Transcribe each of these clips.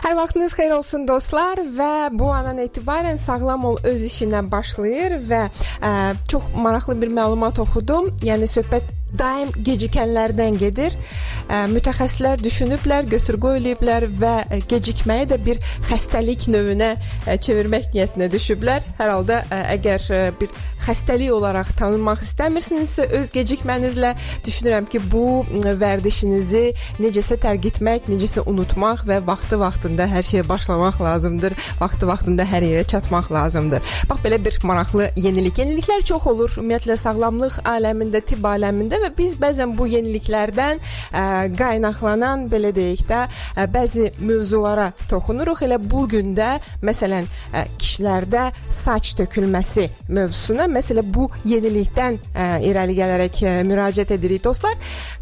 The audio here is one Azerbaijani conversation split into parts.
Hər vaxtınız xeyir olsun dostlar və bu andan etibarən Sağlam ol öz işindən başlayır və ə, çox maraqlı bir məlumat oxudum. Yəni söhbət daim gecikənlərdən gedir. Mütəxəssislər düşünüblər, götür-qoy eləyiblər və gecikməyi də bir xəstəlik növünə çevirmək niyyətinə düşüblər. Hər halda əgər bir xəstəlik olaraq tanınmaq istəmirsinizsə, öz gecikmənizlə düşünürəm ki, bu vərdişinizi necəsə tərk etmək, necəsə unutmaq və vaxtı-vaxtında hər şeyə başlamaq lazımdır. Vaxtı-vaxtında hər yerə çatmaq lazımdır. Bax belə bir maraqlı yenilik. Yeniliklər çox olur ümumiyyətlə sağlamlıq aləmində, tibb aləmində və biz bəzən bu yeniliklərdən ə, qaynaqlanan belə deyək də ə, bəzi mövzulara toxunuruq. Elə bu gün də məsələn ə, kişilərdə saç tökülməsi mövzusuna məsələ bu yenilikdən ə, irəli gələrək ə, müraciət edirik dostlar.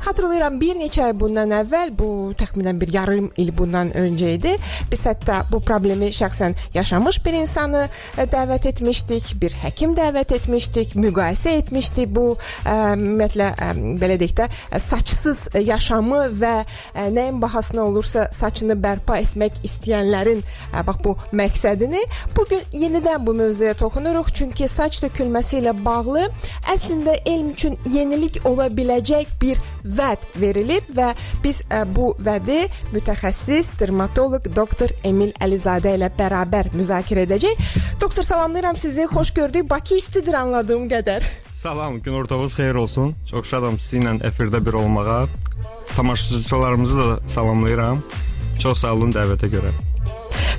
Xatırlayıram bir neçə ay bundan əvvəl, bu təxminən bir yarım il bundan öncə idi. Biz hətta bu problemi şəxsən yaşamış bir insanı ə, dəvət etmişdik, bir həkim dəvət etmişdik, müqayisə etmişdik bu ə, ümumiyyətlə ə, belə deyək də saçsız yaşamı və ə, nəyin bahasına olursa saçını bərpa etmək istəyənlərin ə, bax bu məqsədini bu gün yenidən bu mövzuya toxunuruq çünki saç tökülməsi ilə bağlı əslində elm üçün yenilik ola biləcək bir vəd verilib və biz ə, bu vədi mütəxəssis dermatoloq doktor Emil Əlizadə ilə bərabər müzakirə edəcək. Doktor salamlayıram sizi. Xoş gördük. Bakı istidir anladığım qədər. Salam, gün ortağınız xeyir olsun. Çox şadam sizinlə efirdə bir olmağa. Tamaşaçılarımızı da salamlayıram. Çox sağ olun dəvətə görə.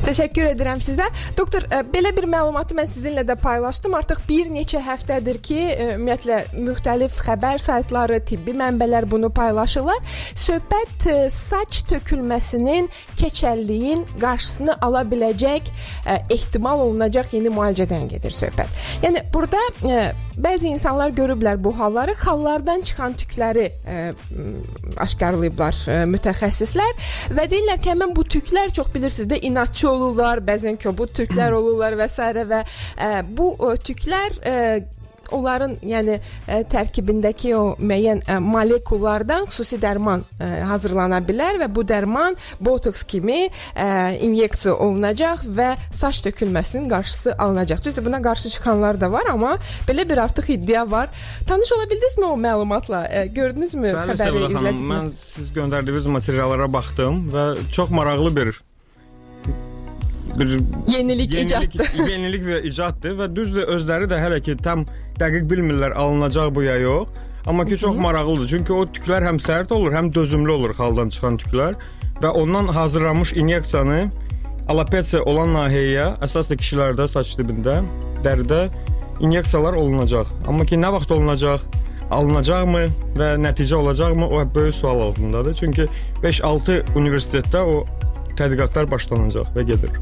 Təşəkkür edirəm sizə. Doktor, ə, belə bir məlumatı mən sizinlə də paylaşdım. Artıq bir neçə həftədir ki, ə, ümumiyyətlə müxtəlif xəbər saytları, tibbi mənbələr bunu paylaşırlar. Söhbət ə, saç tökülməsinin, keçəlliyin qarşısını ala biləcək ehtimal olunacaq yeni müalicədən gedir söhbət. Yəni burada bəzi insanlar görüblər bu halları, xallardan çıxan tükləri ə, aşkarlayıblar ə, mütəxəssislər və deyirlər ki, həmin bu tüklər çox bilirsiniz də inatçı olurlar, bəzən kobud tüklər olurlar və s. və ə, bu ə, tüklər ə, onların yəni ə, tərkibindəki o müəyyən ə, molekullardan xüsusi dərman ə, hazırlana bilər və bu dərman botoks kimi ə, inyeksiya olunacaq və saç tökülməsinin qarşısı alınacaq. Düzdür, buna qarşı çıxanlar da var, amma belə bir artıq iddia var. Tanış ola bildinizmi o məlumatla? Ə, gördünüzmü xəbəri izlədinizmi? mən siz göndərdiyiniz materiallara baxdım və çox maraqlı bir bir Yenilik, icaddır. yenilik və icaddır və düzdür özləri də hələ ki tam dəqiq bilmirlər alınacaq bu ya yox. Amma ki çox maraqlıdır. Çünki o tüklər həm sərt olur, həm dözümlü olur xaldan çıxan tüklər və ondan hazırlanmış inyeksiyanı alopesiya olan nahiyəyə, əsas da kişilərdə saç dibində, dəridə inyeksiyalar olunacaq. Amma ki nə vaxt olunacaq? Alınacaqmı və nəticə olacaqmı? O böyük sual altındadır. Çünki 5-6 universitetdə o tədqiqatlar başlanacaq və gedir.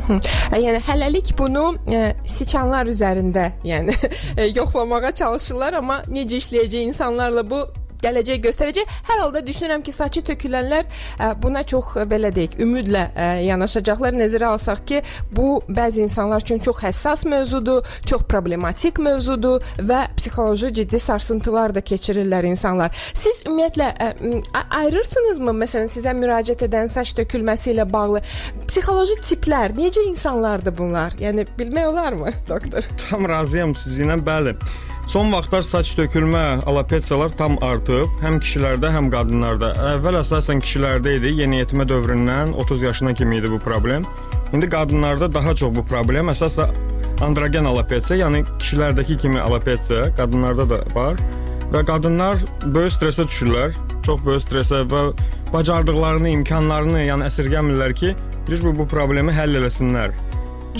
Yəni hələlik bunu ə, siçanlar üzərində, yəni ə, yoxlamağa çalışırlar, amma necə işləyəcək insanlarla bu gələcək göstərəcək. Hər halda düşünürəm ki, saçı tökülənlər ə, buna çox ə, belə deyək, ümidlə ə, yanaşacaqlar. Nəzərə alsaq ki, bu bəzi insanlar üçün çox həssas mövzudur, çox problematik mövzudur və psixoloji ciddi sarsıntılar da keçirirlər insanlar. Siz ümumiyyətlə ə, ayırırsınızmı məsələn sizə müraciət edən saç tökülməsi ilə bağlı psixoloji tiplər, necə insanlardır bunlar? Yəni bilmək olarmı, doktor? Tam razıyam sizinlə, bəli. Son vaxtlar saç tökülmə, alopesiyalar tam artıb, həm kişilərdə, həm qadınlarda. Əvvəl əsasən kişilərdə idi, yeniyetmə dövründən 30 yaşına kimi idi bu problem. İndi qadınlarda daha çox bu problem əsas da androgen alopesiya, yəni kişilərdəki kimi alopesiya qadınlarda da var və qadınlar böyük stressə düşürlər. Çox böyük stressə və bacardıqlarını, imkanlarını, yəni əsirgəmirlər ki, bir bu, bu problemi həll eləsinlər.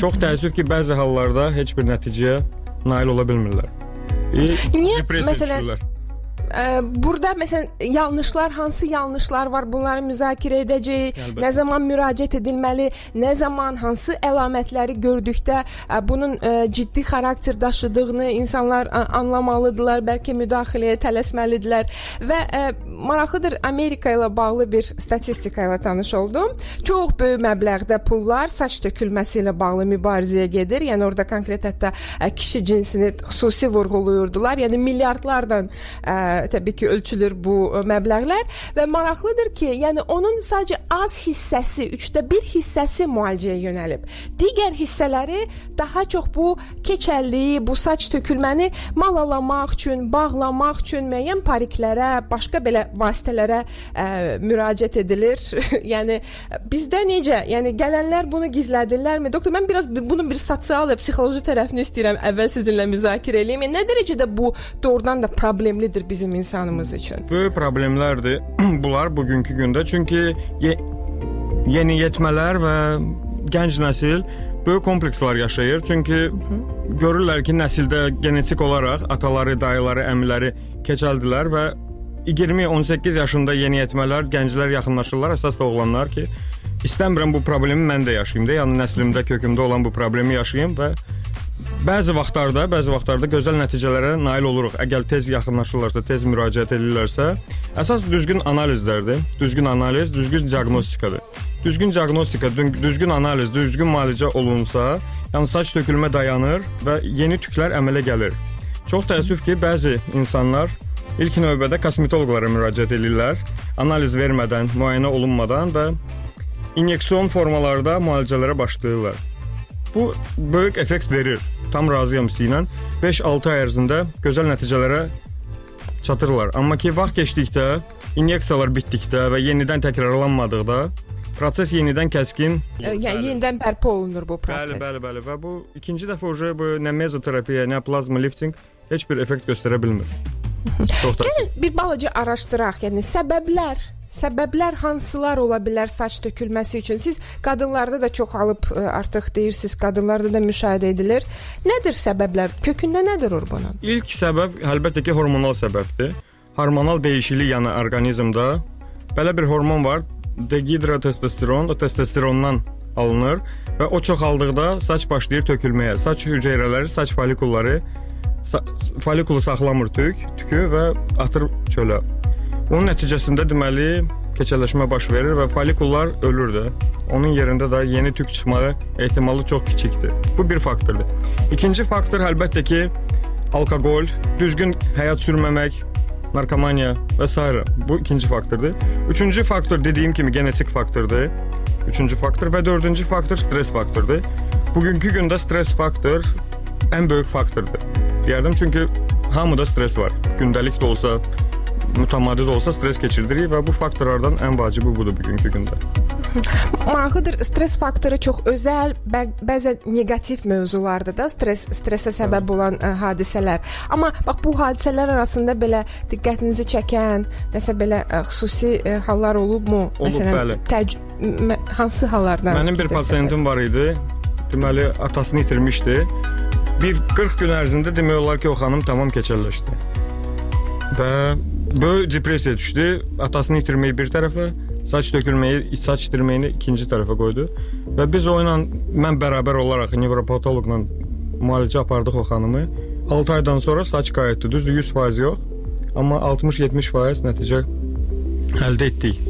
Çox təəssüf ki, bəzi hallarda heç bir nəticəyə nail ola bilmirlər. Niyə məsələn ə, burada məsələn yanlışlar hansı yanlışlar var bunları müzakirə edəcəyik. Əlbəttə. Nə zaman müraciət edilməli, nə zaman hansı əlamətləri gördükdə bunun ciddi xarakter daşıdığını insanlar ə, anlamalıdırlar, bəlkə müdaxiləyə tələsməlidirlər və maraqlıdır Amerika ilə bağlı bir statistika ilə tanış oldum. Çox böyük məbləğdə pullar saç tökülməsi ilə bağlı mübarizəyə gedir. Yəni orada konkret hətta kişi cinsini xüsusi vurğulayırdılar. Yəni milyardlardan ə, təbii ki, ölçülür bu ə, məbləğlər və maraqlıdır ki, yəni onun sadəcə az hissəsi, 3də 1 hissəsi müalicəyə yönəlib. Digər hissələri daha çox bu keçəlliyi, bu saç tökülməni malalamaq üçün, bağlamaq üçün müəyyən pariklərə, başqa belə vasitələrə ə, müraciət edilir. yəni bizdə necə? Yəni gələnlər bunu gizlədirlərmi? Doktor, mən biraz bunun bir sosial və psixoloji tərəfini istəyirəm əvvəl sizinlə müzakirə edeyim. Yəni, nə dərəcədə bu doğrudan da problemlidir bizim insanımız üçün? Böyük problemlərdir bunlar bugünkü gündə. Çünki ye yeniyetmələr və gənc nəsil böyük komplekslər yaşayır. Çünki Hı -hı. görürlər ki, nəsildə genetik olaraq ataları, dayıları, əmiləri keçəldilər və 20-18 yaşında yeniyetmələr, gənclər yaxınlaşırlar, əsas da oğlanlar ki, istəmirəm bu problemi mən də yaşayım da, yəni nəslimdə, kökümdə olan bu problemi yaşayım və bəzi vaxtlarda, bəzi vaxtlarda gözəl nəticələrə nail oluruq. Əgər tez yaxınlaşırlarsa, tez müraciət edirlərsə, əsas düzgün analizlərdir. Düzgün analiz, düzgün diaqnostikadır. Düzgün diaqnostika, düzgün analiz, düzgün müalicə olunsa, yəni saç tökülmə dayanır və yeni tüklər əmələ gəlir. Çox təəssüf ki, bəzi insanlar İlk növbədə kosmetoloqlara müraciət edirlər. Analiz vermədən, müayinə olunmadan və inyeksiyon formalarda müalicələrə başlayırlar. Bu böyük effekt verir. Tam razıyam sizlə. 5-6 ay ərzində gözəl nəticələrə çatırlar. Amma ki vaxt keçdikdə, inyeksiyalar bitdikdə və yenidən təkrarlanmadıqda proses yenidən kəskin, yəni yenidən bərpa olunur bu proses. Bəli, bəli, bəli və bu ikinci dəfə uje bu nə mezoterapiya, nə plazma lifting heç bir effekt göstərə bilmir. Gəlin bir balaca araşdıraq, yəni səbəblər Səbəblər hansılar ola bilər saç tökülməsi üçün? Siz qadınlarda da çox alıb ə, artıq deyirsiniz, qadınlarda da müşahidə edilir. Nədir səbəblər? Kökündə nədir bunun? İlk səbəb əlbəttə ki, hormonal səbəbdir. Hormonal dəyişiklik yəni orqanizmdə belə bir hormon var, dehidrotestosteron, o testosterondan alınır və o çoxaldıqda saç başlayır tökülməyə. Saç hüceyrələri, saç folikulları folikulu saxlamır tük, tükü və atır çölə. Onun nəticəsində deməli keçələşmə baş verir və folikullar ölür də. Onun yerində də yeni tük çıxmağı ehtimalı çox kiçikdir. Bu bir faktordur. İkinci faktor əlbəttə ki, alkoqol, düzgün həyat sürməmək, narkomaniya və s. Bu ikinci faktordur. Üçüncü faktor dediyim kimi genetik faktordur. Üçüncü faktor və dördüncü faktor stres faktordur. Bugünkü gündə stres faktor ən böyük faktordur. Deyərdim çünki hamıda stres var. Gündəlik də olsa, mütəmadi də olsa stres keçirdirik və bu faktorlardan ən vacibi budur bugünkü gündə. Maraqlıdır, stres faktoru çox özəl, bə bəzən neqativ mövzulardır da, stres stressə səbəb olan ə, hadisələr. Amma bax bu hadisələr arasında belə diqqətinizi çəkən, nəsə belə ə, xüsusi ə, hallar olubmu? Olub, Məsələn. Təc hansı hallardan? Mənim bir pasiyentim var idi. Deməli, atasını itirmişdi. Bir 40 gün ərzində demək olar ki, o xanım tamam keçəlləşdi. Və böyük depressiyaya düşdü. Atasını itirməyi bir tərəfə, saç tökülməyi, saç itirməyini ikinci tərəfə qoydu. Və biz o ilə mən bərabər olaraq nevropatoloqla müalicə apardıq o xanımı. 6 aydan sonra saç qayıtdı. Düzdür 100% yox, amma 60-70% nəticə əldə etdik.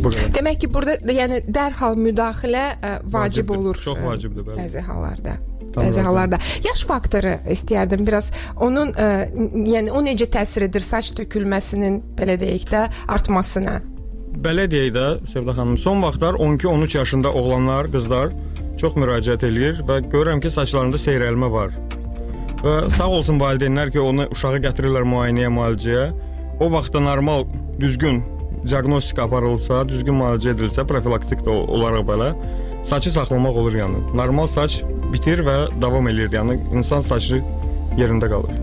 Bu qədər. Demək ki, burada yəni dərhal müdaxilə ə, vacib Vacibdir, olur. çox vacibdir, bəli. Bəzi hallarda. Bəzi hallarda yaş faktoru istəyərdim biraz onun ə, n- yəni o necə təsir edir saç tökülməsinin belə deyək də artmasına. Belə deyək də, Sevda xanım, son vaxtlar 12-13 yaşında oğlanlar, qızlar çox müraciət eləyir və görürəm ki, saçlarında seyrəlmə var. Və sağ olsun valideynlər ki, onu uşağı gətirirlər müayinəyə, müalicəyə. O vaxtda normal, düzgün diaqnostika aparılsa, düzgün müalicə edilsə, profilaktik də olaraq belə saçı saxlamaq olur yəni. Normal saç bitir və davam eləyir. Yəni insan saçı yerində qalır.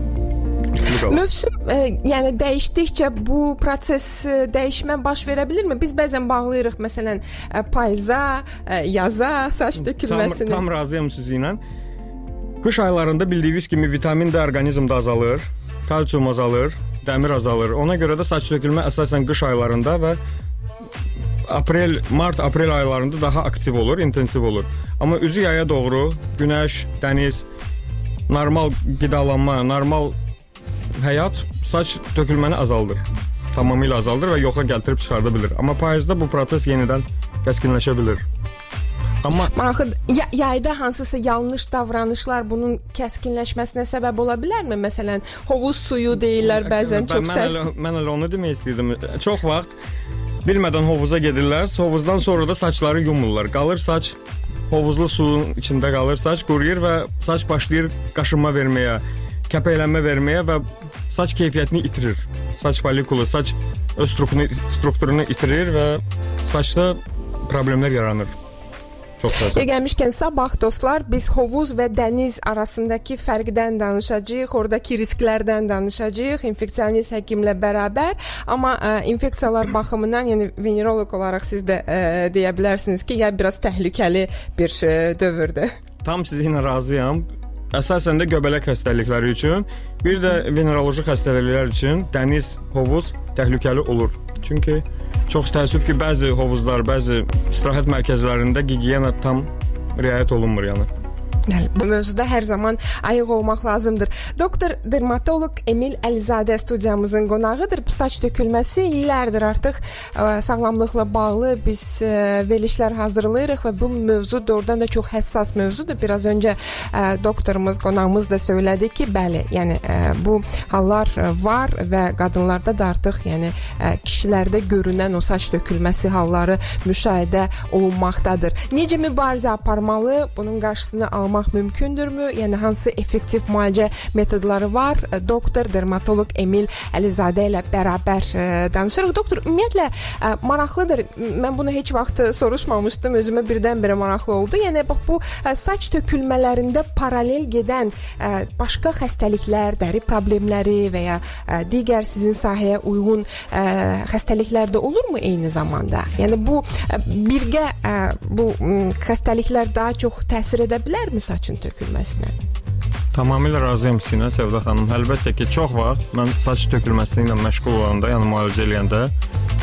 Mövsüm e, yəni dəyişdikcə bu proses e, dəyişmə baş verə bilirmi? Biz bəzən bağlayırıq məsələn e, payıza, e, yaza saç tökülməsini. Tam, tam razıyam sizinlə. Qış aylarında bildiyiniz kimi vitamin D orqanizmdə azalır, kalsium azalır, dəmir azalır. Ona görə də saç tökülmə əsasən qış aylarında və aprel, mart, aprel aylarında daha aktiv olur, intensiv olur. Amma üzü yaya doğru günəş, dəniz, normal qidalanma, normal həyat saç tökülməni azaldır. Tamamilə azaldır və yoxa gətirib çıxarda bilər. Amma payızda bu proses yenidən kəskinləşə bilər. Amma maraqlı ya, yayda hansısa yanlış davranışlar bunun kəskinləşməsinə səbəb ola bilərmi? Məsələn, hovuz suyu deyirlər bəzən çox sərt. Mən elə, mən elə onu demək istəyirdim. Çox vaxt bilmədən hovuza gedirlər. Hovuzdan sonra da saçları yumurlar. Qalır saç hovuzlu suyun içində qalır, saç quruyur və saç başlayır qaşınma verməyə, kəpəklənmə verməyə və saç keyfiyyətini itirir. Saç folikulu, saç öz strukturunu, strukturunu itirir və saçda problemlər yaranır. Çox təəssüf. Gəlmişkən sabah dostlar biz hovuz və dəniz arasındakı fərqdən danışacağıq, oradakı risklərdən danışacağıq infeksionist həkimlə bərabər. Amma ə, infeksiyalar baxımından, yəni veneroloq olaraq siz də ə, deyə bilərsiniz ki, ya biraz təhlükəli bir ə, dövrdür. Tam sizinlə razıyam. Əsasən də göbələk xəstəlikləri üçün, bir də veneroloji xəstəliklər üçün dəniz, hovuz təhlükəli olur. Çünki Çox təəssüf ki, bəzi hovuzlar, bəzi istirahət mərkəzlərində gigiyena tam riayət olunmur yəni. Bəli, bu mövzuda hər zaman ayıq olmaq lazımdır. Doktor dermatoloq Emil Əlizadə studiyamızın qonağıdır. Saç tökülməsi illərdir artıq ə, sağlamlıqla bağlı biz ə, verilişlər hazırlayırıq və bu mövzu doğrudan da çox həssas mövzudur. Biraz öncə ə, doktorumuz, qonağımız da söylədi ki, bəli, yəni ə, bu hallar var və qadınlarda da artıq, yəni ə, kişilərdə görünən o saç tökülməsi halları müşahidə olunmaqdadır. Necə mübarizə aparmalı? Bunun qarşısını almaq almaq mümkündürmü? Yəni hansı effektiv müalicə metodları var? E, doktor dermatoloq Emil Əlizadə ilə bərabər ə, e, danışırıq. Doktor, ümumiyyətlə ə, e, maraqlıdır. Mən bunu heç vaxt soruşmamışdım. Özümə birdən-birə maraqlı oldu. Yəni bax bu ə, saç tökülmələrində paralel gedən ə, başqa xəstəliklər, dəri problemləri və ya ə, digər sizin sahəyə uyğun ə, xəstəliklər də olurmu eyni zamanda? Yəni bu ə, birgə ə, bu ə, xəstəliklər daha çox təsir edə bilərmi saçın tökülməsinə? Tamamilə razıyam Sinə Sevda xanım. Əlbəttə ki, çox vaxt mən saç tökülməsi ilə məşğul olanda, yəni müalicə eləyəndə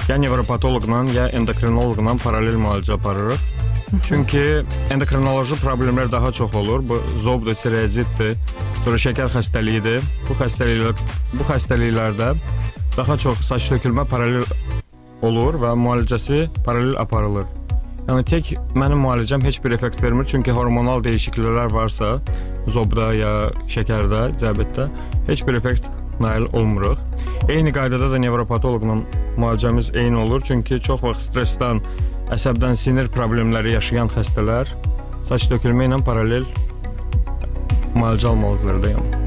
ya nevropatoloqla, ya endokrinoloqla paralel müalicə aparırıq. Çünki endokrinoloji problemlər daha çox olur. Bu zobdur, tiroiditdir, sonra şəkər xəstəliyidir. Bu xəstəliklər bu xəstəliklərdə daha çox saç tökülmə paralel olur və müalicəsi paralel aparılır. Yəni tək mənim müalicəm heç bir effekt vermir, çünki hormonal dəyişikliklər varsa, zobda ya şəkərdə, diabetdə heç bir effekt nail olmuruq. Eyni qaydada da nevropatoloqla müalicəmiz eyni olur, çünki çox vaxt stressdən, əsəbdən sinir problemləri yaşayan xəstələr saç tökülmə ilə paralel müalicə almalıdırlar da yəni.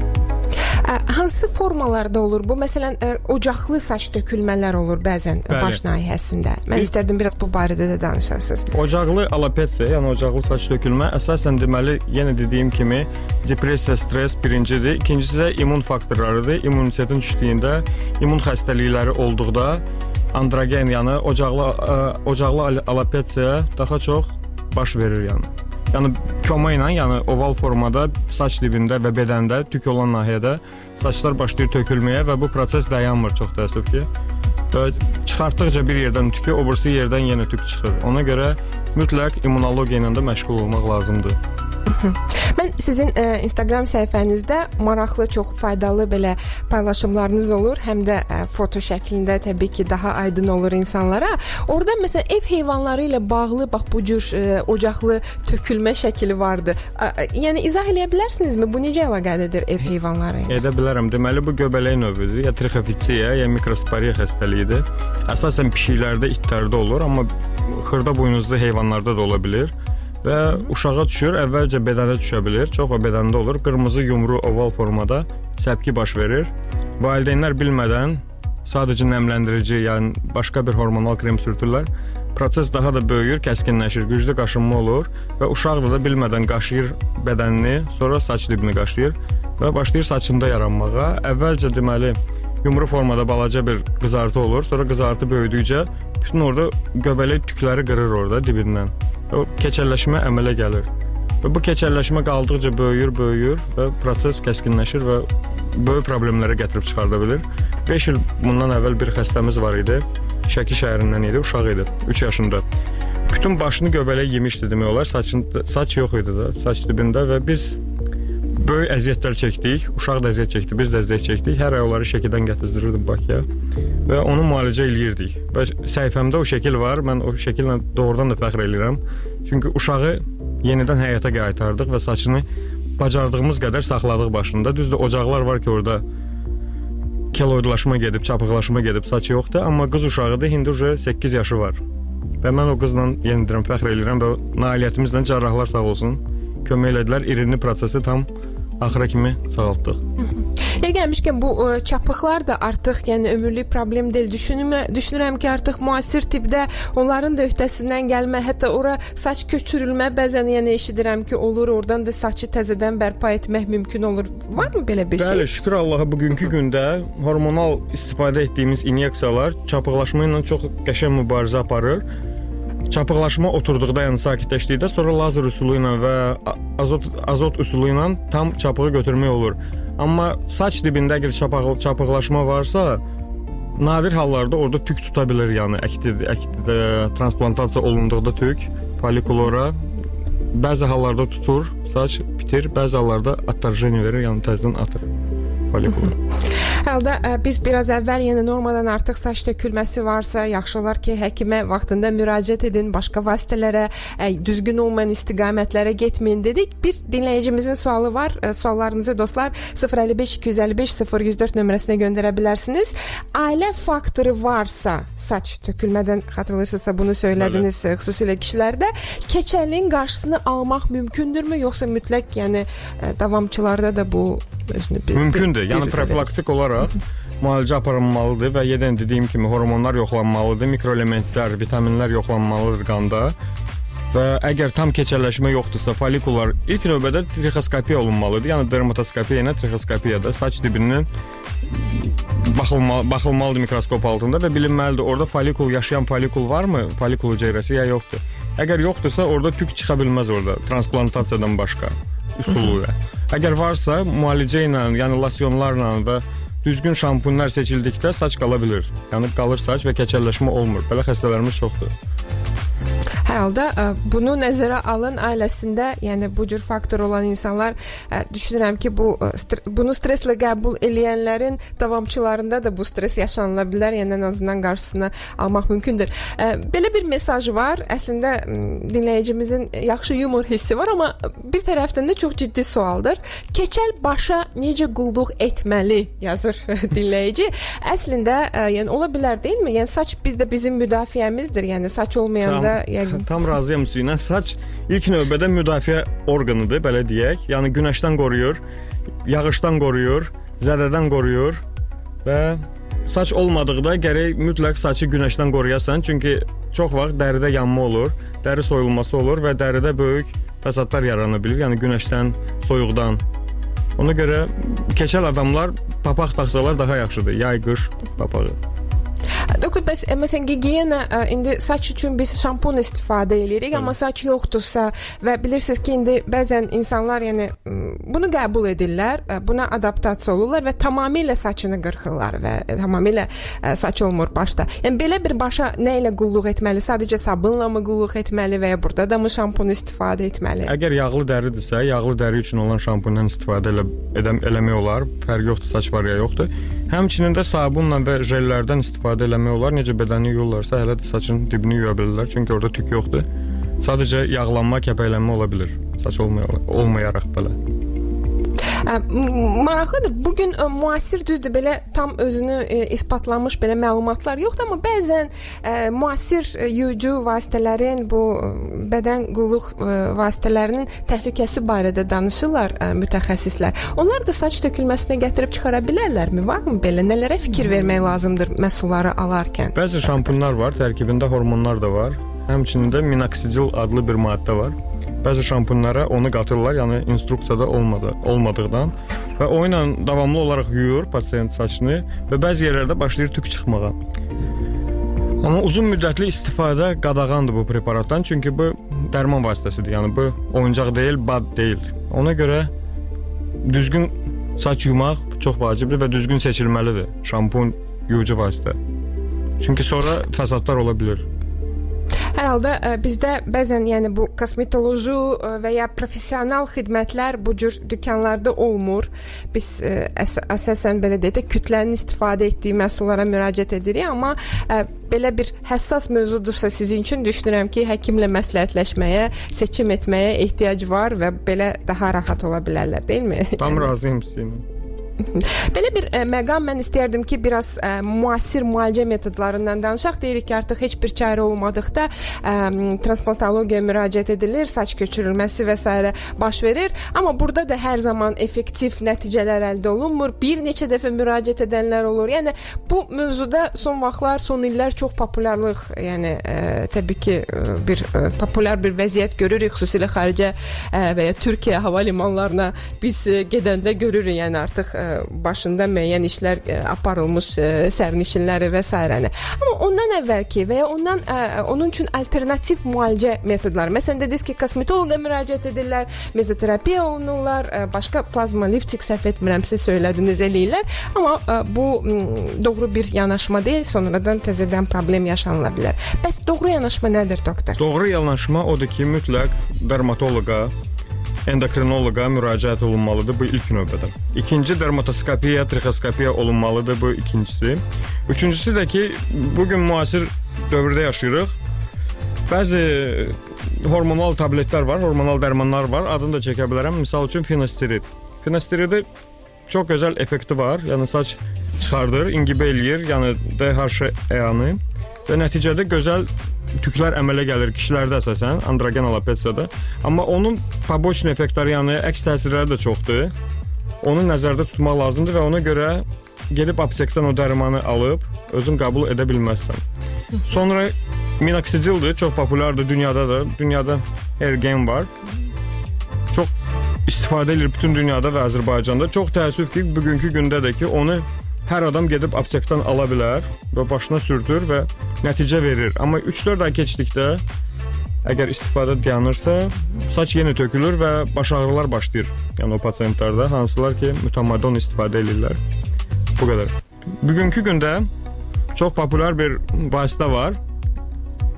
Hansı formalarda olur bu? Məsələn, ocaqlı saç tökülmələr olur bəzən Bəli. baş nahiyəsində. Mən Biz, istərdim biraz bu barədə də danışasınız. Ocaqlı alopesiya, yəni ocaqlı saç tökülmə əsasən deməli, yenə dediyim kimi, depressiya, stress birincidir. İkincisi də immun faktorlarıdır. İmmunitetin düşdüyündə, immun xəstəlikləri olduqda androgen, yəni ocaqlı ə, ocaqlı alopesiya daha çox baş verir yəni. Yəni koma ilə, yəni oval formada saç dibində və bədəndə tük olan nahiyədə saçlar başlayır tökülməyə və bu proses dayanmır çox təəssüf ki. Və çıxartdıqca bir yerdən tükü, o birisi yerdən yenə tük çıxır. Ona görə mütləq immunologiya ilə də məşğul olmaq lazımdır. Mən sizin ə, e, Instagram səhifənizdə maraqlı, çox faydalı belə paylaşımlarınız olur, həm də ə, e, foto şəklində təbii ki, daha aydın olur insanlara. Orda məsələn ev heyvanları ilə bağlı bax bu cür ə, e, ocaqlı tökülmə şəkli vardı. Ə, yəni izah eləyə bilərsinizmi? Bu necə əlaqəlidir ev heyvanları ilə? Edə bilərəm. Deməli bu göbələk növüdür, ya trichofitsiya, ya mikrosporiya xəstəliyidir. Əsasən pişiklərdə, itlərdə olur, amma xırda buynuzlu heyvanlarda da ola bilər. Və uşağa düşür, əvvəlcə bədənə düşə bilər, çox və bədəndə olur. Qırmızı yumru oval formada səpki baş verir. Valideynlər bilmədən sadəcə nəmləndirici, yəni başqa bir hormonal krem sürtürlər. Proses daha da böyüyür, kəskinləşir, güclü qaşınma olur və uşaq da bilmədən qaşıyır bədənini, sonra saç dibini qaşıyır və başlayır saçında yaranmağa. Əvvəlcə deməli yumru formada balaca bir qızartı olur, sonra qızartı böyüdükcə bütün orada göbələk tükləri qırır orada dibindən. O keçəlləşmə əmələ gəlir. Və bu keçəlləşmə qaldıqca böyüyür, böyüyür və proses kəskinləşir və böyük problemlərə gətirib çıxarda bilər. 5 il bundan əvvəl bir xəstəmiz var idi. Şəki şəhərindən idi, uşaq idi, 3 yaşında. Bütün başını göbələk yemişdi demək olar. Saçında saç yox idi da, saç dibində və biz böyük əziyyətlər çəkdik. Uşaq da əziyyət çəkdi, biz də əziyyət çəkdik. Hər ay onları şəkidən gətizdirirdim Bakıya və onu müalicə eləyirdik. Və səhifəmdə o şəkil var. Mən o şəkillə doğrudan da fəxr edirəm. Çünki uşağı yenidən həyata qaytardıq və saçını bacardığımız qədər saxladıq başında. Düzdür, ocaqlar var ki, orada keloidlaşma gedib, çapıqlaşma gedib, saç yoxdur, amma qız uşağıdır, indi uje 8 yaşı var. Və mən o qızla yenə deyirəm, fəxr edirəm və nailiyyətimizlə cərrahlar sağ olsun, kömək elədilər, irini prosesi tam axıra kimi sağaltdıq. Yer gəlmişkən bu ə, çapıqlar da artıq, yəni ömürlük problem deyil. Düşünürəm, düşünürəm ki, artıq müasir tibbdə onların da öhdəsindən gəlmə, hətta ora saç köçürülmə bəzən yəni eşidirəm ki, olur, oradan da saçı təzədən bərpa etmək mümkün olur. Varmı belə bir şey? Bəli, şükür Allaha bugünkü gündə hormonal istifadə etdiyimiz inyeksiyalar çapıqlaşma ilə çox qəşəng mübarizə aparır. Çapıqlaşma oturduqda, yəni sakitləşdikdə sonra lazer üsulu ilə və azot azot üsulu ilə tam çapığı götürmək olur. Amma saç dibində əgər çapıq çapıqlaşma varsa, nadir hallarda orada tük tuta bilər, yəni əkdi əkdi transplantasiya olunduqda tük folikulora bəzi hallarda tutur, saç bitir, bəzi hallarda attarjeniya verir, yəni təzədən atır folikulu. Hər halda ə, biz biraz əvvəl yəni normadan artıq saç tökülməsi varsa, yaxşı olar ki, həkimə vaxtında müraciət edin, başqa vasitələrə, ə, düzgün olmayan istiqamətlərə getməyin dedik. Bir dinləyicimizin sualı var. Ə, suallarınızı dostlar 055 255 0104 nömrəsinə göndərə bilərsiniz. Ailə faktoru varsa, saç tökülmədən xatırlayırsınızsa bunu söylədiniz, Bəli. xüsusilə kişilərdə keçəlliyin qarşısını almaq mümkündürmü, yoxsa mütləq yəni davamçılarda da bu özünü bir Mümkündür. Bir, yəni profilaktik olaraq müalicə aparılmalıdır və yenə dediyim kimi hormonlar yoxlanmalıdır, mikroelementlər, vitaminlər yoxlanmalıdır qanda. Və əgər tam keçəlləşmə yoxdursa, folikullar ilk növbədə trixoskopiya olunmalıdır. Yəni dermatoskopiya ilə trixoskopiyada saç dibindən baxılma baxılmalıdır mikroskop altında və bilinməlidir orada folikul yaşayan folikul varmı, folikul hüceyrəsi ya yoxdur. Əgər yoxdursa, orada tük çıxa bilməz orada transplantasiyadan başqa üsulu ilə. Əgər varsa, müalicə ilə, yəni losyonlarla və düzgün şampunlar seçildikdə saç qala bilər. Yəni qalır saç və keçəlləşmə olmur. Belə xəstələrimiz çoxdur. Hər halda ə, bunu nəzərə alın ailəsində, yəni bu cür faktor olan insanlar ə, düşünürəm ki, bu ə, st bunu stresslə qəbul edənlərin davamçılarında da bu stres yaşanıla bilər, yəni ən azından qarşısını almaq mümkündür. Ə, belə bir mesaj var. Əslində dinləyicimizin yaxşı yumor hissi var, amma bir tərəfdən də çox ciddi sualdır. Keçəl başa necə qulluq etməli yazır dinləyici. Əslində ə, yəni ola bilər deyilmi? Yəni saç bizdə bizim müdafiəmizdir. Yəni saç olmayanda, yəni Tam razıyam Hüseynə. Saç ilk növbədə müdafiə orqanıdır, belə deyək. Yəni günəşdən qoruyur, yağışdan qoruyur, zədədən qoruyur və saç olmadıqda gərək mütləq saçı günəşdən qoruyasan, çünki çox vaxt dəridə yanma olur, dəri soyulması olur və dəridə böyük fəsadlar yarana bilər, yəni günəşdən, soyuqdan. Ona görə keçəl adamlar papaq taxsalar daha yaxşıdır, yay qış papağı. Doktor, bəs ə, məsələn gigiyena ə, indi saç üçün biz şampun istifadə edirik, amma saç yoxdursa və bilirsiniz ki, indi bəzən insanlar yəni bunu qəbul edirlər, buna adaptasiya olurlar və tamamilə saçını qırxırlar və tamamilə saç olmur başda. Yəni belə bir başa nə ilə qulluq etməli? Sadəcə sabunla mı qulluq etməli və ya burada da mı şampun istifadə etməli? Əgər yağlı dəridirsə, yağlı dəri üçün olan şampundan istifadə elə edəm eləmək olar. Fərqi yoxdur saç var ya yoxdur. Həmçinin də sabunla və jellərdən istifadə eləmək olar. Necə bədəni yuyurlarsa, hələ də saçın dibini yuya bilirlər, çünki orada tük yoxdur. Sadəcə yağlanma, kəpəklənmə ola bilər. Saç olmaya olmayaraq belə. Maraqlıdır. Bu gün ə, müasir düzdür belə tam özünü ə, isbatlamış belə məlumatlar yoxdur, amma bəzən ə, müasir yuyucu vasitələrin bu bədən qulluq ə, vasitələrinin təhlükəsi barədə danışırlar ə, mütəxəssislər. Onlar da saç tökülməsinə gətirib çıxara bilərlərmi? Varmı belə? Nələrə fikir vermək lazımdır məhsulları alarkən? Bəzi şampunlar var, tərkibində hormonlar da var. Həmçinin də minoxidil adlı bir maddə var. Bəzi şampunlara onu qatırlar, yəni instruksiyada olmadı, olmadığından və o ilə davamlı olaraq yuyur pasiyent saçını və bəzi yerlərdə başlayır tük çıxmağa. Amma uzun müddətli istifadə qadağandır bu preparatdan, çünki bu dərman vasitəsidir. Yəni bu oyuncaq deyil, bad deyil. Ona görə düzgün saç yumaq çox vacibdir və düzgün seçilməlidir şampun, yuyucu vasitə. Çünki sonra fəsadlar ola bilər. Hər halda ə, bizdə bəzən yəni bu kosmetoloji ə, və ya professional xidmətlər bu cür dükanlarda olmur. Biz ə, əs əsasən belə deyək də kütlənin istifadə etdiyi məhsullara müraciət edirik, amma ə, belə bir həssas mövzudursa sizin üçün düşünürəm ki, həkimlə məsləhətləşməyə, seçim etməyə ehtiyac var və belə daha rahat ola bilərlər, deyilmi? Tam razıyam sizinlə. Belə bir ə, məqam mən istərdim ki, biraz ə, müasir müalicə metodlarından danışaq. Deyirik ki, artıq heç bir çarə olmadıqda ə, transplantologiyaya müraciət edilir, saç köçürülməsi və s. baş verir. Amma burada da hər zaman effektiv nəticələr əldə olunmur. Bir neçə dəfə müraciət edənlər olur. Yəni bu mövzuda son vaxtlar, son illər çox populyarlıq, yəni ə, təbii ki, ə, bir ə, populyar bir vəziyyət görürük, xüsusilə xaricə ə, və ya Türkiyə hava limanlarına biz ə, gedəndə görürük, yəni artıq ə, başında müəyyən işlər ə, aparılmış ə, sərnişinləri və s. Amma ondan əvvəlki və ya ondan ə, onun üçün alternativ müalicə metodları. Məsələn dediniz ki, kosmetoloqa müraciət edirlər, mezoterapiya olunurlar, başqa plazma lifting səhv etmirəmsə söylədiniz eləyirlər. Amma bu doğru bir yanaşma deyil, sonradan təzədən problem yaşanıla bilər. Bəs doğru yanaşma nədir doktor? Doğru yanaşma odur ki, mütləq dermatoloqa endokrinoloqa müraciət olunmalıdır bu ilk növbədə. İkinci dermatoskopiya, trixoskopiya olunmalıdır bu ikincisi. Üçüncüsü də ki, bu gün müasir dövrdə yaşayırıq. Bəzi hormonal tabletlər var, hormonal dərmanlar var. Adını da çəkə bilərəm. Məsəl üçün finasterid. Finasteridin çox gözəl effekti var. Yəni saç çıxardır, ingibə eləyir, yəni DHA-yanı və nəticədə gözəl tüklər əmələ gəlir kişilərdə əsasən androgen alopesiyada. Amma onun poboçni effektləri, yəni əks təsirləri də çoxdur. Onu nəzərdə tutmaq lazımdır və ona görə gedib aptekdən o dərmanı alıb özün qəbul edə bilməzsən. Sonra minoksidildir, çox populyardır dünyada da. Dünyada Ergen var. Çox istifadə edilir bütün dünyada və Azərbaycanda. Çox təəssüf ki, bugünkü gündə də ki, onu hər adam gedib aptekdən ala bilər və başına sürtür və nəticə verir. Amma 3-4 ay keçdikdə əgər istifadə dayanırsa, saç yenə tökülür və baş ağrılar başlayır. Yəni o pasientlərdə hansılar ki, mütəmadi onu istifadə edirlər. Bu qədər. Bugünkü gündə çox populyar bir vasitə var.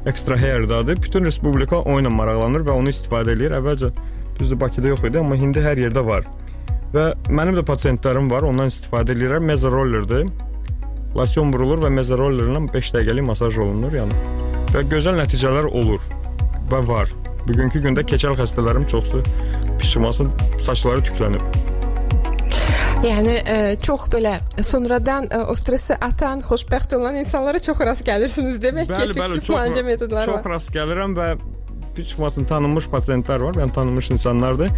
Extra Hair adı. Bütün respublika onunla maraqlanır və onu istifadə edir. Əvvəlcə düzdür Bakıda yox idi, amma indi hər yerdə var. Və mənim də pasientlərim var, ondan istifadə edirlər. Meza rollerdir. Losyon vurulur və meza rollerlə 5 dəqiqəlik masaj olunur, yəni. Və gözəl nəticələr olur və var. Bugünkü gündə keçəl xəstələrim çoxdur. Pişiması saçları tüklənib. Yəni ə, çox belə sonradan ə, o stresi atan, xoşbəxt olan insanlara çox rast gəlirsiniz demək bəli, ki, effektiv müalicə metodları çox var. Çox rast gəlirəm və çıxmasın tanınmış pasientlər var, yəni tanınmış insanlardır.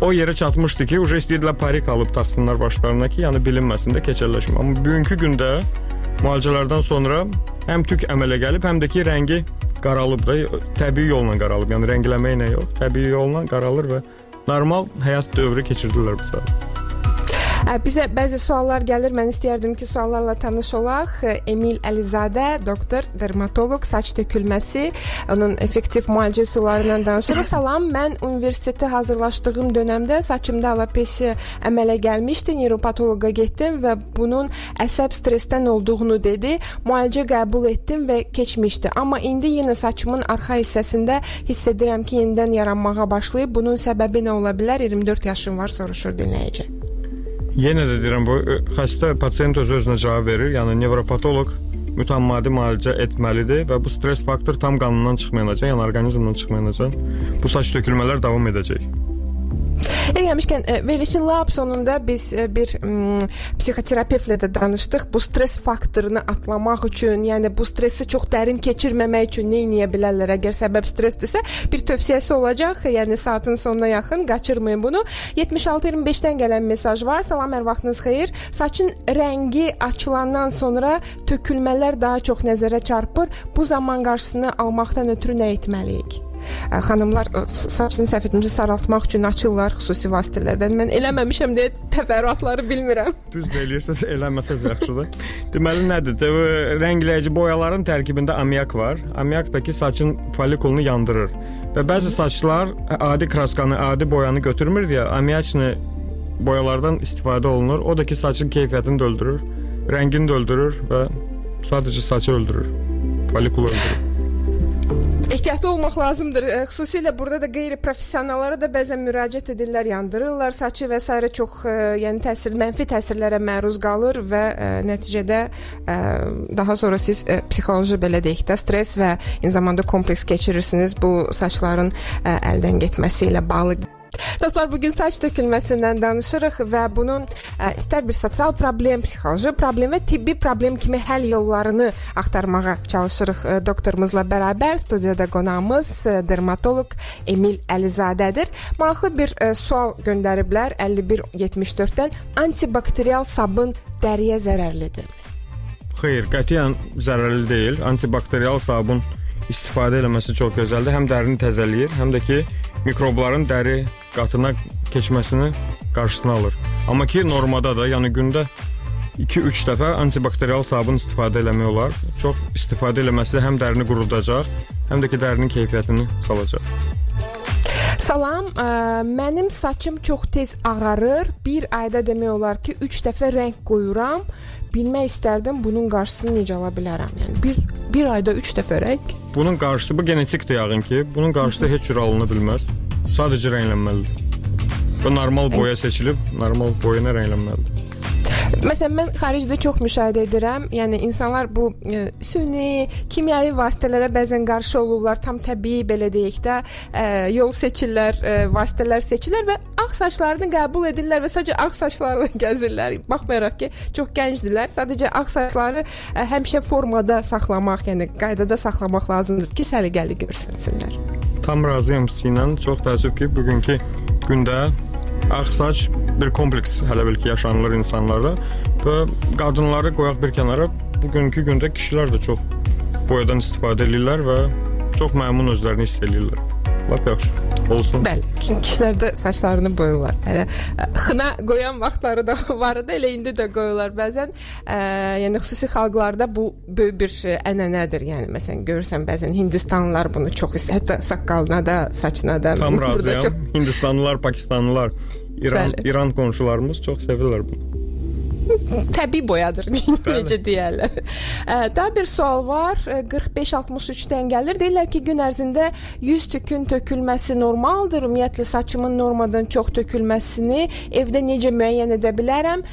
O yerə çatmışdı ki, uje istəyirdilər parik alıb taxsınlar başlarına ki, yəni bilinməsin də keçəlləşmə. Amma bugünkü gündə müalicələrdən sonra həm tük əmələ gəlib, həm də ki, rəngi qaralıb da, təbii yolla qaralıb. Yəni rəngləmə ilə yox, təbii yolla qaralır və normal həyat dövrü keçirdirlər bu saat. Bizə bəzi suallar gəlir. Mən istəyərdim ki, suallarla tanış olaq. Emil Əlizadə, doktor, dermatoloq, saç tökülməsi, onun effektiv müalicə üsullarından danışırıq. Salam, mən universitetə hazırlaşdığım dövrdə saçımda alopesiya əmələ gəlmişdi. Neuropatoloqa getdim və bunun əsəb stressdən olduğunu dedi. Müalicə qəbul etdim və keçmişdi. Amma indi yenə saçımın arxa hissəsində hiss edirəm ki, yenidən yaranmağa başlayıb. Bunun səbəbi nə ola bilər? 24 yaşım var, soruşur dinləyici. Yenə də deyirəm bu ə, xəstə pasiyent öz özünə cavab verir. Yəni nevropatoloq mütəmmadi müalicə etməlidir və bu stress faktor tam qanından çıxmayacaq, yəni orqanizmdən çıxmayacaq. Bu saç tökülmələr davam edəcək. Eləmişkən e, verilişin lap sonunda biz bir psixoterapevtlə də danışdıq. Bu stres faktorunu atlamaq üçün, yəni bu stresi çox dərin keçirməmək üçün nə edə bilərlər? Əgər səbəb stressdirsə, bir tövsiyəsi olacaq. Yəni saatın sonuna yaxın qaçırmayın bunu. 76-25-dən gələn mesaj var. Salam, hər vaxtınız xeyir. Saçın rəngi açılandan sonra tökülmələr daha çox nəzərə çarpır. Bu zaman qarşısını almaqdan ötürü nə etməliyik? Xanımlar saçını etmişə saraltmaq üçün açırlar xüsusi vasitələrdən. Mən eləməmişəm deyə təfərrüatları bilmirəm. Düz deyirsiniz, eləməsəz yaxşıdır. Deməli nədir? Rəngləyici boyaların tərkibində ammiak var. Ammiak da ki saçın folikulunu yandırır. Və bəzi saçlar adi kraskanı, adi boyanı götürmür deyə ammiaklı boyalardan istifadə olunur. O da ki saçın keyfiyyətini də öldürür, rəngini də öldürür və sadəcə saçı öldürür. Folikulu öldürür. Ehtiyatlı olmaq lazımdır. Xüsusilə burada da qeyri-professionallara da bəzən müraciət edirlər, yandırırlar saçı və s. çox e, yəni təsir, mənfi təsirlərə məruz qalır və e, nəticədə e, daha sonra siz e, psixoloji belə deyək də stres və eyni zamanda kompleks keçirirsiniz bu saçların e, əldən getməsi ilə bağlı. Dostlar, bu gün saç tökülməsindən danışırıq və bunun ə, istər bir sosial problem, psixoloji problem və tibbi problem kimi həll yollarını axtarmağa çalışırıq ə, doktorumuzla bərabər. Studiyada qonağımız ə, dermatoloq Emil Əlizadədir. Maraqlı bir ə, sual göndəriblər 5174-dən antibakterial sabun dəriyə zərərlidirmi? Xeyr, qətiyyən zərərli deyil. Antibakterial sabun istifadə eləməsi çox gözəldir. Həm dərini təzələyir, həm də ki mikrobların dəri qatına keçməsini qarşısını alır. Amma ki normada da, yəni gündə 2-3 dəfə antibakterial sabun istifadə eləmək olar. Çox istifadə eləməsi həm dərini qurudacaq, həm də ki dərinin keyfiyyətini salacaq. Salam, ə, mənim saçım çox tez ağarır. Bir ayda demək olar ki, 3 dəfə rəng qoyuram. Bilmək istərdim bunun qarşısını necə ala bilərəm? Yəni bir bir ayda 3 dəfə rəng. Bunun qarşısı bu genetikdir yəqin ki. Bunun qarşısı heç cür alına bilməz. Sadəcə rənglənməlidir. Və normal boya seçilib, normal boya rənglənməlidir. Məsələn, mən xaricdə çox müşahidə edirəm. Yəni insanlar bu e, süni, kimyəvi vasitələrə bəzən qarşı olurlar. Tam təbii belə deyək də, e, yol seçirlər, e, vasitələr seçirlər və ağ saçlarını qəbul edirlər və sadəcə ağ saçlarla gəzirlər. Baxmayaraq ki, çox gəncdirlər. Sadəcə ağ saçları e, həmişə formada saxlamaq, yəni qaydada saxlamaq lazımdır ki, səliqəli görsənsinlər. Tam razıyam sizinlə. Çox təəssüf ki, bugünkü gündə ağ saç bir kompleks hələ bil ki yaşanılır insanlarda və qadınları qoyaq bir kənara, bugünkü gündə kişilər də çox boyadan istifadə edirlər və çox məmnun özlərini hiss edirlər. Lap yaxşı. Olsun. Bəli, kişilər də saçlarını boyurlar. Hələ xına qoyan vaxtları da var idi, elə indi də qoyurlar bəzən. Ə, yəni xüsusi xalqlarda bu böyük bir ənənədir. Yəni məsələn görürsən bəzən Hindistanlılar bunu çox istəyir. Hətta saqqalına da, saçına da. Tam razıyam. Çox... Hindistanlılar, Pakistanlılar, İran, Bəli. İran qonşularımız çox sevirlər bunu təbii boyadır necə deyirlər. Daha bir sual var. 45-63-dən gəlir. Deyirlər ki, gün ərzində 100 tükün tökülməsi normaldır. Ümumiyyətlə saçımın normadan çox tökülməsini evdə necə müəyyən edə bilərəm?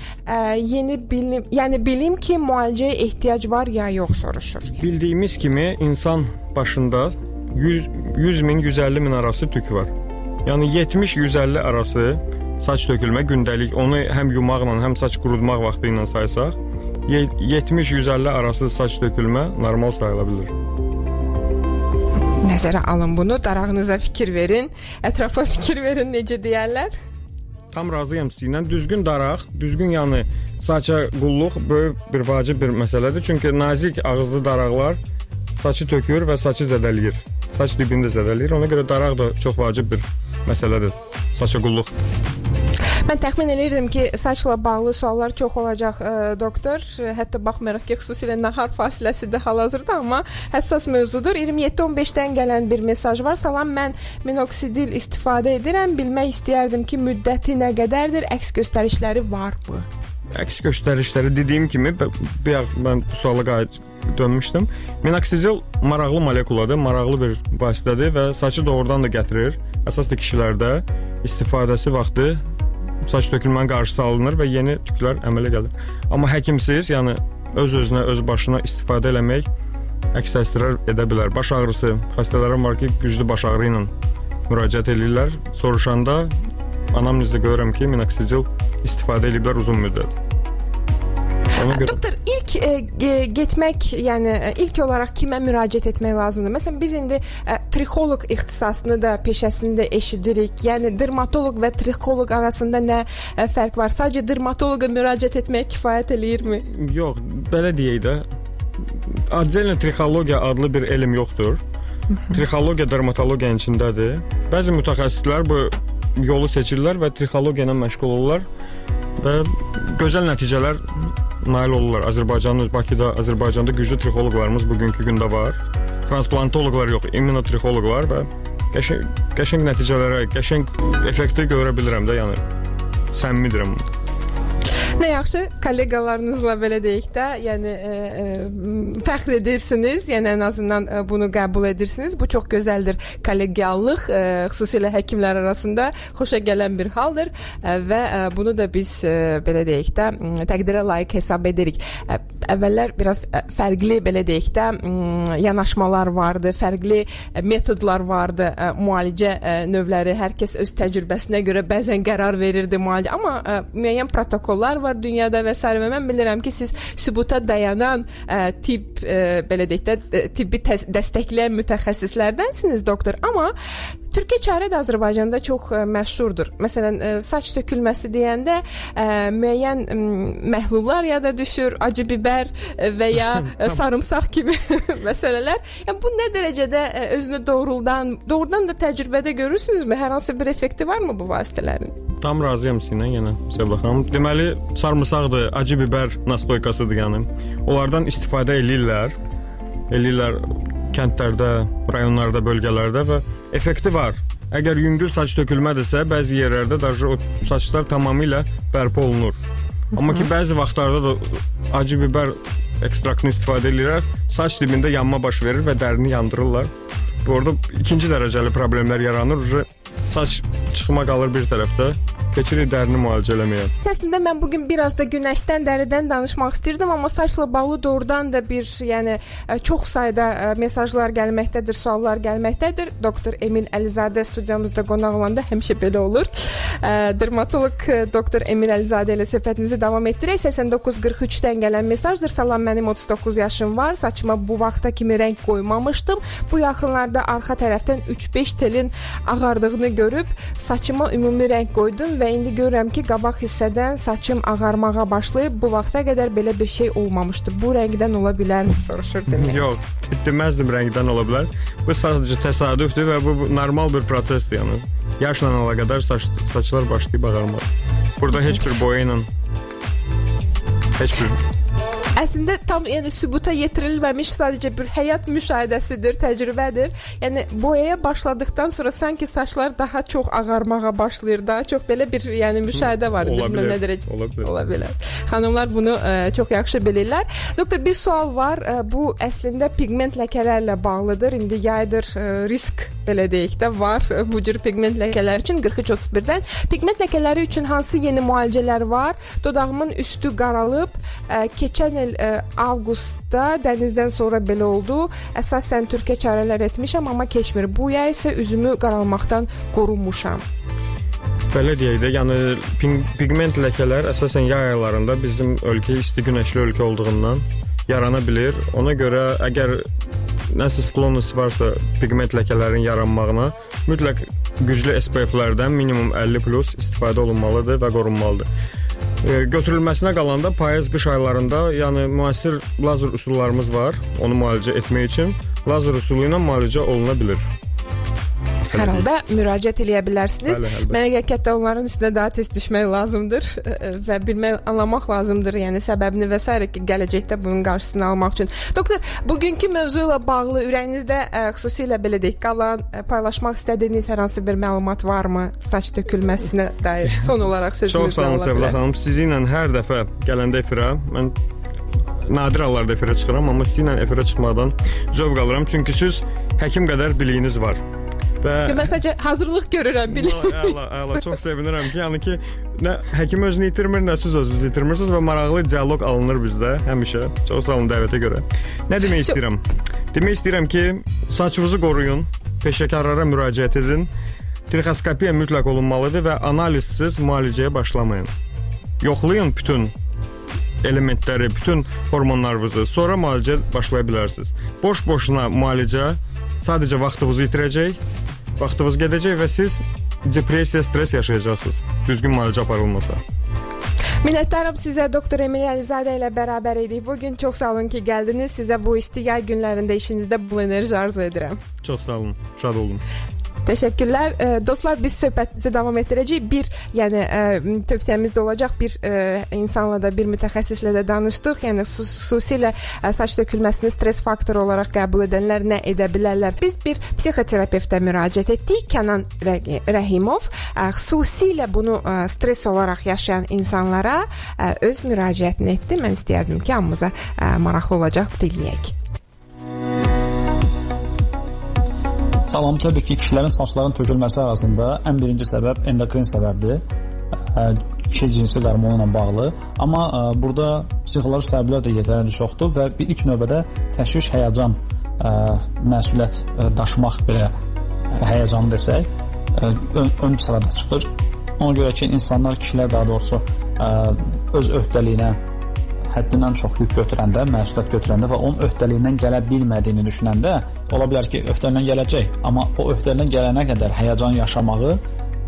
Yeni bilim, yəni bilim ki, müalicəyə ehtiyac var ya yox soruşur. Bildiyimiz kimi insan başında 100 100 min 150 min arası tük var. Yəni 70-150 arası saç tökülmə gündəlik onu həm yumaqla, həm saç qurutmaq vaxtı ilə saysaq, 70-150 arası saç tökülmə normal sayıla bilər. Nəzərə alın bunu, darağınıza fikir verin, ətrafa fikir verin necə deyərlər? Tam razıyam sizinlə. Düzgün daraq, düzgün yəni saça qulluq böyük bir vacib bir məsələdir. Çünki nazik ağızlı daraqlar saçı tökür və saçı zədələyir. Saç dibini də zədələyir. Ona görə daraq da çox vacib bir məsələdir. Saça qulluq. Mən təxmin edirəm ki, saçla bağlı suallar çox olacaq ə, e, doktor. Hətta baxmayaraq ki, xüsusilə nahar fasiləsidir hal-hazırda, amma həssas mövzudur. 27-15-dən gələn bir mesaj var. Salam, mən minoksidil istifadə edirəm. Bilmək istəyərdim ki, müddəti nə qədərdir? Əks göstərişləri varmı? Əks göstərişləri dediyim kimi, bayaq mən bu suala qayıt dönmüşdüm. Minoksidil maraqlı molekuladır, maraqlı bir vasitədir və saçı doğrudan da gətirir. Əsas da kişilərdə istifadəsi vaxtı saç tökülmənin qarşısı alınır və yeni tüklər əmələ gəlir. Amma həkimsiz, yəni öz-özünə, öz başına istifadə eləmək əks təsirlər edə bilər. Baş ağrısı xəstələrin var ki, güclü baş ağrı ilə müraciət edirlər. Soruşanda anamnezdə görürəm ki, minoxidil istifadə ediblər uzun müddət. Ona görə Doktor ilk e, getmək, yəni e, ilk olaraq kimə müraciət etmək lazımdır? Məsələn, biz indi e, trixoloq ixtisasını da, peşəsini də eşidirik. Yəni dermatoloq və trixoloq arasında nə e, fərq var? Sadəcə dermatoloqa müraciət etmək kifayət eləyirmi? Yox, belə deyək də. Отдельно trixologiya adlı bir elm yoxdur. Trixologiya dermatologiyanın içindədir. Bəzi mütəxəssislər bu yolu seçirlər və trixologiya ilə məşğul olurlar və gözəl nəticələr nail olurlar. Azərbaycanın Bakıda, Azərbaycanda güclü trixoloqlarımız bugünkü gündə var. Transplantoloqlar yox, immunotrixoloqlar və qəşəng qəşəng nəticələrə, qəşəng effekti görə bilirəm də, yəni səmimidirəm. Nə yaxşı, kolleqalarınızla belə deyək də, yəni e, e, fəxr edirsiniz, yəni ən azından e, bunu qəbul edirsiniz. Bu çox gözəldir. Kollegiallıq e, xüsusilə həkimlər arasında xoşa gələn bir haldır e, və e, bunu da biz e, belə deyək də təqdirə layiq hesab edirik. E, əvvəllər biraz e, fərqli belə deyək də yanaşmalar vardı, fərqli e, metodlar vardı, e, müalicə e, növləri hər kəs öz təcrübəsinə görə bəzən qərar verirdi müalicə, amma e, müəyyən protokollar var dünyada və s. və mən bilirəm ki, siz sübuta dayanan ə, tibb ə, belə deyək də tibbi dəstəkləyən mütəxəssislərdənsiniz doktor, amma Türkiyə çarə də Azərbaycanda çox ə, məşhurdur. Məsələn, ə, saç tökülməsi deyəndə ə, müəyyən ə, məhlullar yada düşür, acı biber və ya sarımsaq kimi məsələlər. Yəni bu nə dərəcədə ə, özünü doğrudan, doğrudan da təcrübədə görürsünüzmü? Hər hansı bir effekti varmı bu vasitələrin? Tam razıyam sizinlə yenə Səbah xanım. Deməli, sarımsaqdır, acı biber nastoykasıdır yəni. Onlardan istifadə eləyirlər. Eləyirlər kəndlərdə, rayonlarda, bölgələrdə və effekti var. Əgər yüngül saç tökülmədirsə, bəzi yerlərdə dərəcə o saçlar tamamilə bərpa olunur. Amma ki bəzi vaxtlarda da acı biber ekstraktını istifadə edirlər, saç dibində yanma baş verir və dərini yandırırlar. Bu arada ikinci dərəcəli problemlər yaranır. Saç çıxma qalır bir tərəfdə, keçirik dərini müalicə eləməyə. Əslində mən bu gün biraz da günəşdən, dəridən danışmaq istirdim, amma saçla bağlı doğrudan da bir, yəni e, çox sayda e, mesajlar gəlməkdədir, suallar gəlməkdədir. Doktor Emin Əlizadə studiyamızda qonaq olanda həmişə belə olur. E, dermatoloq doktor Emin Əlizadə ilə söhbətimizi davam etdirək. 8943-dən gələn mesajdır. Salam, mənim 39 yaşım var. Saçıma bu vaxta kimi rəng qoymamışdım. Bu yaxınlarda arxa tərəfdən 3-5 telin ağardığını görüb saçıma ümumi rəng qoydum və indi görürəm ki, qabaq hissədən saçım ağarmağa başlayıb. Bu vaxta qədər belə bir şey olmamışdı. Bu rəngdən ola bilərmi? soruşur demək. Yox, deməzdim rəngdən ola bilər. Bu sadəcə təsadüfdür və bu normal bir prosesdir, yəni. Yaşla əlaqədar saç saçlar başlayıb ağarmağa. Burada heç bir boya ilə heç bir Əslində tam yəni sübuta yetirilməmiş sadəcə bir həyat müşahidəsidir, təcrübədir. Yəni boyaya başladıkdan sonra sanki saçlar daha çox ağarmağa başlayır, daha çox belə bir yəni müşahidə var. Bilməm nə dərəcə ola bilər. Ola bilər. Xanımlar bunu ə, e, çox yaxşı bilirlər. Doktor bir sual var. Ə, e, bu əslində pigment ləkələrlə bağlıdır. İndi yaydır ə, e, risk belə deyək də var bu cür pigment ləkələri üçün 43-31-dən. Pigment ləkələri üçün hansı yeni müalicələr var? Dodağımın üstü qaralıb, ə, keçən il ə, avqustda dənizdən sonra belə oldu. Əsasən Türkiyə çarələr etmişəm, amma keçmir. Bu yay isə üzümü qaralmaqdan qorunmuşam. Belə deyək də, yəni pigment ləkələr əsasən yay aylarında bizim ölkə isti günəşli ölkə olduğundan yarana bilir. Ona görə əgər nəsə sklonus varsa pigment ləkələrinin yaranmağına mütləq güclü SPF-lərdən minimum 50 plus istifadə olunmalıdır və qorunmalıdır. Götürülməsinə qalanda payız-qış aylarında, yəni müasir lazer üsullarımız var, onu müalicə etmək üçün. Lazer üsulu ilə müalicə oluna bilər hər halda müraciət eləyə bilərsiniz. Mənə həqiqətən də onların üstünə daha tez düşmək lazımdır və bilmək, anlamaq lazımdır, yəni səbəbini və s. ki, gələcəkdə bunun qarşısını almaq üçün. Doktor, bugünkü mövzu ilə bağlı ürəyinizdə ə, xüsusilə belə deyək, qalan ə, paylaşmaq istədiyiniz hər hansı bir məlumat varmı saç tökülməsinə dair son olaraq sözünüz Çox sağ olun Səvlə xanım. Sizinlə hər dəfə gələndə efirə mən nadir hallarda efirə çıxıram, amma sizinlə efirə çıxmaqdan zövq alıram, çünki siz həkim qədər biliyiniz var. Və məsəlcə hazırlıq görürəm bilir. Əla, əla, çox sevinirəm ki, yəni ki, nə həkim özünü itirmir, nə siz özünüzü itirmirsiniz və maraqlı dialoq alınır bizdə həmişə. Çox sağ olun dəvətə görə. Nə demək istəyirəm? Demək istəyirəm ki, saçınızı qoruyun, peşəkarlara müraciət edin trixoskopiya mütləq olunmalıdır və analizsiz müalicəyə başlamayın. Yoxlayın bütün elementləri, bütün hormonlarınızı, sonra müalicə başlaya bilərsiniz. Boş-boşuna müalicə sadəcə vaxtınızı itirəcək, vaxtınız gedəcək və siz depressiya, stres yaşayacaqsınız. Düzgün müalicə aparılmasa. Minnətdaram sizə doktor Emil Əlizadə ilə bərabər idik. Bu gün çox sağ olun ki, gəldiniz. Sizə bu isti yay günlərində işinizdə bol enerji arzu edirəm. Çox sağ olun. Şad olun. Təşəkkürlər. E, dostlar biz söhbətimizi davam etdirəcəyik. Bir, yəni e, tövsiyəmiz də olacaq. Bir e, insanla da, bir mütəxəssislə də danışdıq. Yəni xüsusilə e, saç tökülməsini stres faktoru olaraq qəbul edənlər nə edə bilərlər? Biz bir psixoterapevtə müraciət etdik. Kənan Rəhimov e, xüsusilə bunu e, stres olaraq yaşayan insanlara e, öz müraciətini etdi. Mən istəyərdim ki, hamımıza e, maraqlı olacaq dinləyək. Salam, təbii ki, kişilərin saçlarının tökülməsi arasında ən birinci səbəb endokrin səbəbdir. Kişi cinsi qarmonu ilə bağlı. Amma ə, burada psixoloji səbəblər də yetərincə çoxdur və bir ilk növbədə təşviş, həyəcan, ə, məsuliyyət ə, daşımaq belə həyəcanı desək, ə, ön, ön sırada çıxır. Ona görə ki, insanlar, kişilər daha doğrusu ə, öz öhdəliyinə həddindən çox yük götürəndə, məsuliyyət götürəndə və onun öhdəliyindən gələ bilmədiyini düşünəndə, ola bilər ki, öhdəliyindən gələcək, amma o öhdəliyindən gələnə qədər həyəcan yaşamağı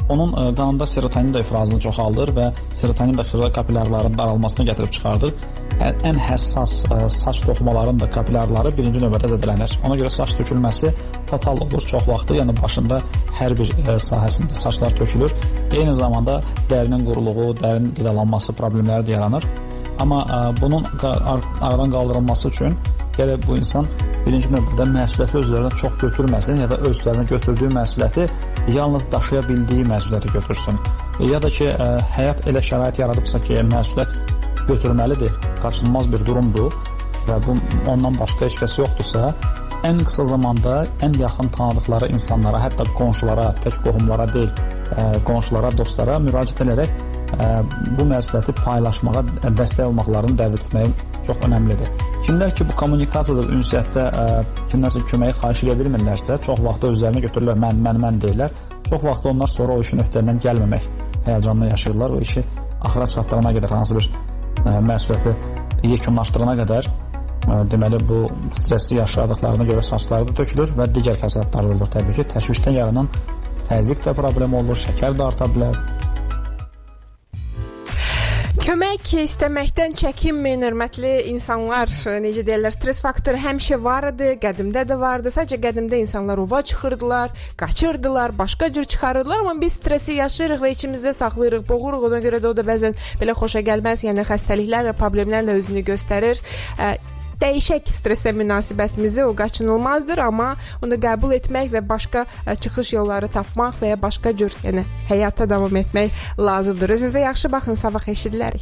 onun ə, qanında serotonin də ifrazını çoxaldır və serotonin və xırda kapillyarların daralmasına gətirib çıxardır. Ən, ən həssas ə, saç toxumaların da kapillyarları birinci növbədə zədələnir. Ona görə saç tökülməsi fatal olur çox vaxtı, yəni başında hər bir ə, sahəsində saçlar tökülür. Eyni zamanda dərinin quruluğu, dərinin qidalanması problemləri də yaranır. Amma ə, bunun aradan qaldırılması üçün gərək bu insan birinci növbədə məsuliyyəti özlərinə çox götürməsin ya da öz üzərinə götürdüyü məsuliyyəti yalnız daşıya bildiyi məsuliyyəti götürsün. Ya da ki, ə, həyat elə şərait yaradıbsa ki, məsuliyyət götürməlidir, qaçınılmaz bir durumdur və bu ondan başqa heç kəs yoxdursa, ən qısa zamanda ən yaxın tanıdıqları insanlara, hətta qonşulara, tək qohumlara deyil, ə, qonşulara, dostlara müraciət edərək bu məsuliyyəti paylaşmağa dəstək olmaqlarını dəvət etmək çox önəmlidir. Kimlər ki, bu kommunikasiyada, ünsiyyətdə kimdənsə köməyi xahiş edə bilmirlərsə, çox vaxt özlərinə götürürlər, mən, mən, mən deyirlər. Çox vaxt onlar sonra o işin öhdəlindən gəlməmək həyəcanını yaşayırlar. O işi axıra çatdırana qədər hansı bir məsuliyyəti yekunlaşdırana qədər deməli bu stressi yaşadıqlarına görə saçları da tökülür və digər fəsadlar olur təbii ki. Təşvişdən yaranan təzyiq də problem olur, şəkər də arta bilər, Kömək istəməkdən çəkinməyin, hörmətli insanlar. Necə deyirlər, stres faktoru həmişə var idi, qədimdə də vardı. Sadəcə qədimdə insanlar ova çıxırdılar, qaçırdılar, başqa cür çıxarırdılar, amma biz stresi yaşayırıq və içimizdə saxlayırıq, boğuruq. Ona görə də o da bəzən belə xoşa gəlməz, yəni xəstəliklər və problemlərlə özünü göstərir. Dəyişək stressə münasibətimizi, o qaçınılmazdır, amma onu qəbul etmək və başqa ə, çıxış yolları tapmaq və ya başqa cür, yəni həyata davam etmək lazımdır. Özünüzə yaxşı baxın, sabah eşidilərik.